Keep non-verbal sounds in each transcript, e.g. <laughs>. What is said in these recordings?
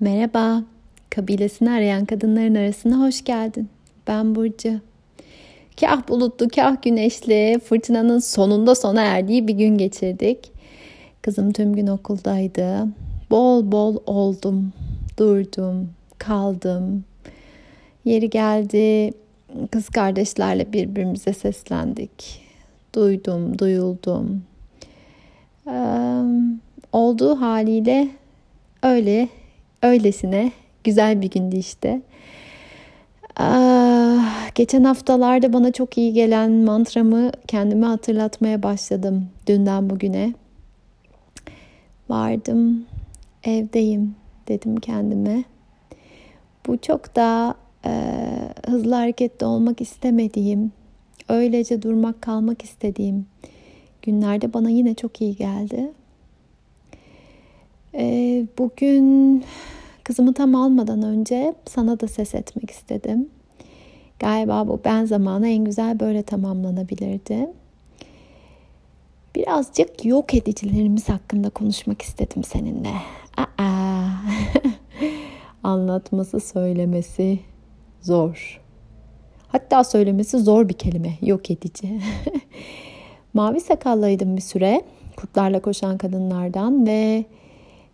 Merhaba, kabilesini arayan kadınların arasına hoş geldin. Ben Burcu. Kah bulutlu, kah güneşli, fırtınanın sonunda sona erdiği bir gün geçirdik. Kızım tüm gün okuldaydı. Bol bol oldum, durdum, kaldım. Yeri geldi, kız kardeşlerle birbirimize seslendik. Duydum, duyuldum. Ee, olduğu haliyle öyle öylesine güzel bir gündü işte. Ah, geçen haftalarda bana çok iyi gelen mantramı kendime hatırlatmaya başladım dünden bugüne. Vardım, evdeyim dedim kendime. Bu çok da e, hızlı hareketli olmak istemediğim, öylece durmak kalmak istediğim günlerde bana yine çok iyi geldi. Ee, bugün kızımı tam almadan önce sana da ses etmek istedim. Galiba bu ben zamanı en güzel böyle tamamlanabilirdi. Birazcık yok edicilerimiz hakkında konuşmak istedim seninle. Aa. <laughs> Anlatması, söylemesi zor. Hatta söylemesi zor bir kelime, yok edici. <laughs> Mavi sakallıydım bir süre. Kurtlarla koşan kadınlardan ve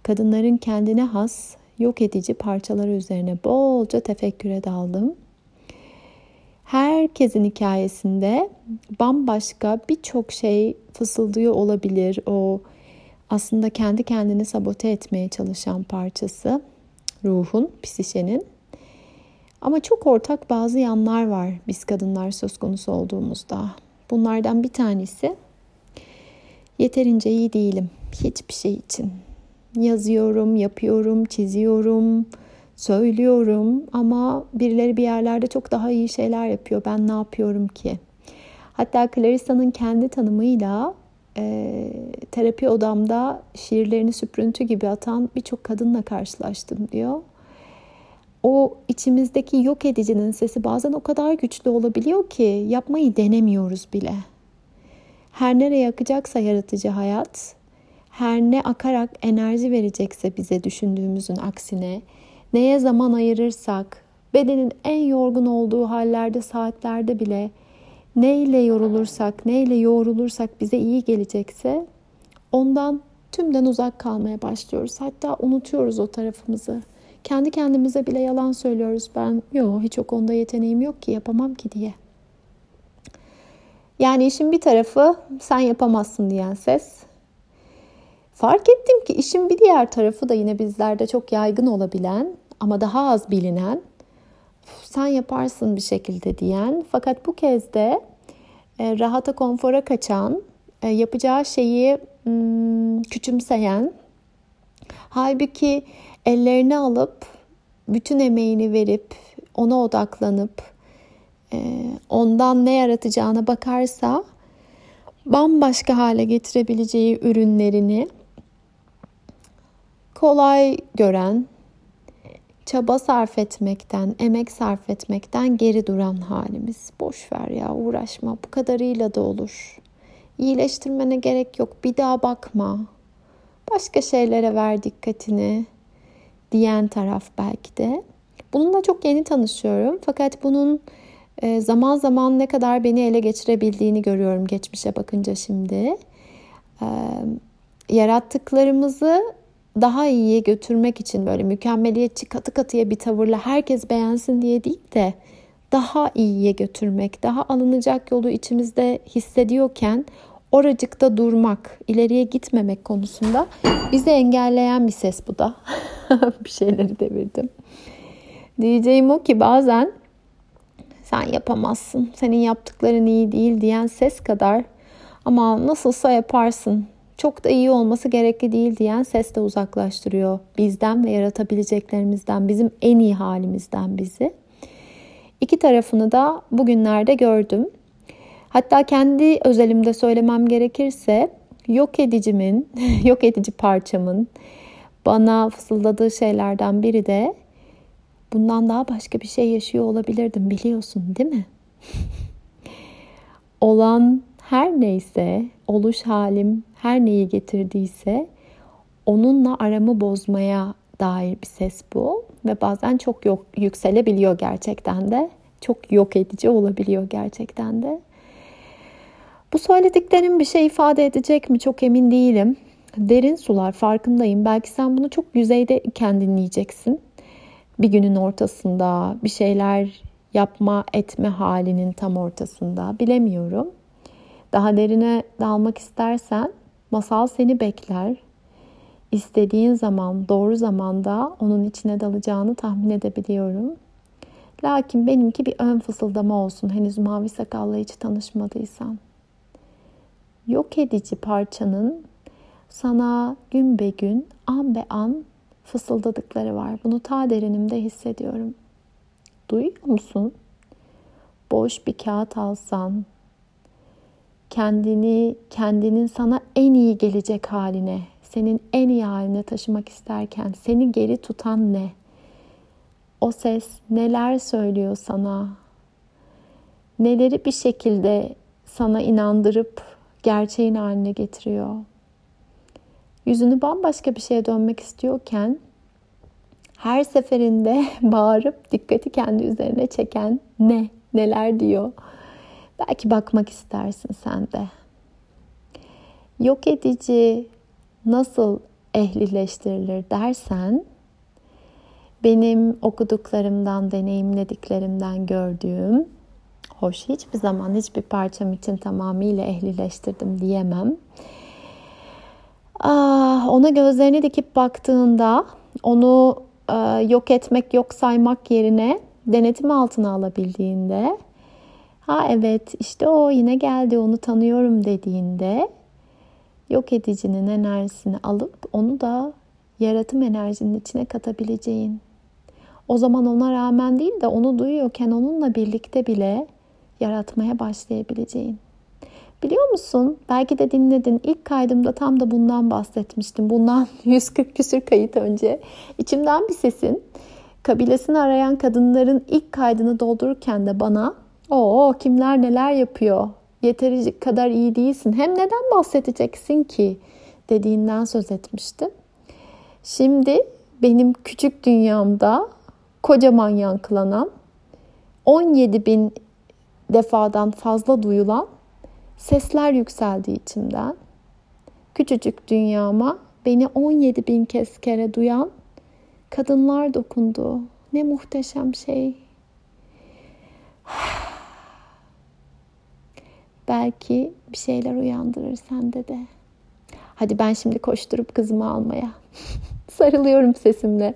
kadınların kendine has yok edici parçaları üzerine bolca tefekküre daldım. Herkesin hikayesinde bambaşka birçok şey fısıldıyor olabilir. O aslında kendi kendini sabote etmeye çalışan parçası ruhun, psişenin. Ama çok ortak bazı yanlar var biz kadınlar söz konusu olduğumuzda. Bunlardan bir tanesi yeterince iyi değilim hiçbir şey için yazıyorum, yapıyorum, çiziyorum, söylüyorum ama birileri bir yerlerde çok daha iyi şeyler yapıyor. Ben ne yapıyorum ki? Hatta Clarissa'nın kendi tanımıyla e, terapi odamda şiirlerini süprüntü gibi atan birçok kadınla karşılaştım diyor. O içimizdeki yok edicinin sesi bazen o kadar güçlü olabiliyor ki yapmayı denemiyoruz bile. Her nereye akacaksa yaratıcı hayat her ne akarak enerji verecekse bize düşündüğümüzün aksine neye zaman ayırırsak bedenin en yorgun olduğu hallerde saatlerde bile neyle yorulursak neyle yoğrulursak bize iyi gelecekse ondan tümden uzak kalmaya başlıyoruz. Hatta unutuyoruz o tarafımızı. Kendi kendimize bile yalan söylüyoruz. Ben yok hiç o konuda yeteneğim yok ki yapamam ki diye. Yani işin bir tarafı sen yapamazsın diyen ses. Fark ettim ki işin bir diğer tarafı da yine bizlerde çok yaygın olabilen ama daha az bilinen sen yaparsın bir şekilde diyen fakat bu kez de e, rahata konfora kaçan e, yapacağı şeyi hmm, küçümseyen halbuki ellerini alıp bütün emeğini verip ona odaklanıp e, ondan ne yaratacağına bakarsa bambaşka hale getirebileceği ürünlerini kolay gören, çaba sarf etmekten, emek sarf etmekten geri duran halimiz. Boş ver ya uğraşma bu kadarıyla da olur. İyileştirmene gerek yok bir daha bakma. Başka şeylere ver dikkatini diyen taraf belki de. Bununla çok yeni tanışıyorum fakat bunun e, zaman zaman ne kadar beni ele geçirebildiğini görüyorum geçmişe bakınca şimdi. Yarattıklarımızı daha iyiye götürmek için böyle mükemmeliyetçi katı katıya bir tavırla herkes beğensin diye değil de daha iyiye götürmek, daha alınacak yolu içimizde hissediyorken oracıkta durmak, ileriye gitmemek konusunda bizi engelleyen bir ses bu da. <laughs> bir şeyleri devirdim. Diyeceğim o ki bazen sen yapamazsın, senin yaptıkların iyi değil diyen ses kadar ama nasılsa yaparsın çok da iyi olması gerekli değil diyen ses de uzaklaştırıyor bizden ve yaratabileceklerimizden, bizim en iyi halimizden bizi. İki tarafını da bugünlerde gördüm. Hatta kendi özelimde söylemem gerekirse yok edicimin, <laughs> yok edici parçamın bana fısıldadığı şeylerden biri de bundan daha başka bir şey yaşıyor olabilirdim biliyorsun değil mi? <laughs> Olan her neyse, oluş halim her neyi getirdiyse onunla aramı bozmaya dair bir ses bu ve bazen çok yok, yükselebiliyor gerçekten de. Çok yok edici olabiliyor gerçekten de. Bu söylediklerim bir şey ifade edecek mi çok emin değilim. Derin sular farkındayım. Belki sen bunu çok yüzeyde dinleyeceksin. Bir günün ortasında bir şeyler yapma etme halinin tam ortasında bilemiyorum. Daha derine dalmak istersen masal seni bekler. İstediğin zaman doğru zamanda onun içine dalacağını tahmin edebiliyorum. Lakin benimki bir ön fısıldama olsun henüz mavi sakalla hiç tanışmadıysan. Yok edici parçanın sana gün be gün, an be an fısıldadıkları var. Bunu ta derinimde hissediyorum. Duyuyor musun? Boş bir kağıt alsan, kendini kendinin sana en iyi gelecek haline, senin en iyi haline taşımak isterken seni geri tutan ne? O ses neler söylüyor sana? Neleri bir şekilde sana inandırıp gerçeğin haline getiriyor? Yüzünü bambaşka bir şeye dönmek istiyorken her seferinde <laughs> bağırıp dikkati kendi üzerine çeken ne, neler diyor. Belki bakmak istersin sen de. Yok edici nasıl ehlileştirilir dersen benim okuduklarımdan, deneyimlediklerimden gördüğüm hoş hiçbir zaman hiçbir parçam için tamamıyla ehlileştirdim diyemem. Ah, ona gözlerini dikip baktığında onu e, yok etmek, yok saymak yerine denetim altına alabildiğinde ha evet işte o yine geldi onu tanıyorum dediğinde yok edicinin enerjisini alıp onu da yaratım enerjinin içine katabileceğin. O zaman ona rağmen değil de onu duyuyorken onunla birlikte bile yaratmaya başlayabileceğin. Biliyor musun? Belki de dinledin. İlk kaydımda tam da bundan bahsetmiştim. Bundan <laughs> 140 küsür kayıt önce. İçimden bir sesin kabilesini arayan kadınların ilk kaydını doldururken de bana o kimler neler yapıyor yeteri kadar iyi değilsin hem neden bahsedeceksin ki dediğinden söz etmişti. Şimdi benim küçük dünyamda kocaman yankılanan 17 bin defadan fazla duyulan Sesler yükseldi içimden. Küçücük dünyama beni 17 bin kez kere duyan kadınlar dokundu. Ne muhteşem şey. Belki bir şeyler uyandırır sende de. Hadi ben şimdi koşturup kızımı almaya. <laughs> Sarılıyorum sesimle.